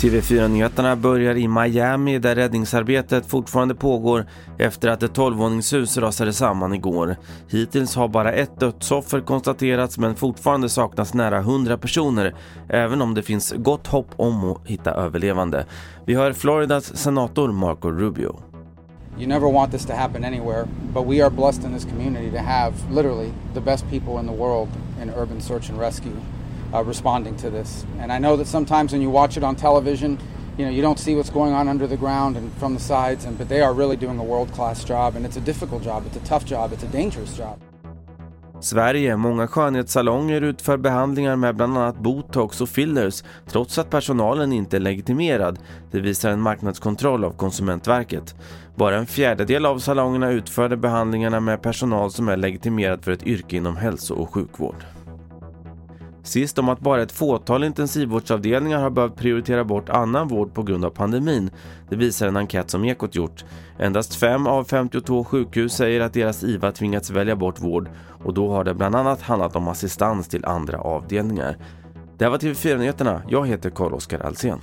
TV4-nyheterna börjar i Miami där räddningsarbetet fortfarande pågår efter att ett 12-våningshus rasade samman igår. Hittills har bara ett dödsoffer konstaterats men fortfarande saknas nära 100 personer även om det finns gott hopp om att hitta överlevande. Vi hör Floridas senator Marco Rubio. You never want this to happen anywhere, but we are blessed in this community to have literally the best people in the world in urban search and rescue uh, responding to this. And I know that sometimes when you watch it on television, you know, you don't see what's going on under the ground and from the sides, and, but they are really doing a world-class job, and it's a difficult job, it's a tough job, it's a dangerous job. Sverige. Många skönhetssalonger utför behandlingar med bland annat botox och fillers trots att personalen inte är legitimerad. Det visar en marknadskontroll av Konsumentverket. Bara en fjärdedel av salongerna utförde behandlingarna med personal som är legitimerad för ett yrke inom hälso och sjukvård. Sist om att bara ett fåtal intensivvårdsavdelningar har behövt prioritera bort annan vård på grund av pandemin. Det visar en enkät som Ekot gjort. Endast 5 av 52 sjukhus säger att deras IVA tvingats välja bort vård och då har det bland annat handlat om assistans till andra avdelningar. Det här var TV4-nyheterna. Jag heter Carl-Oskar Alsen.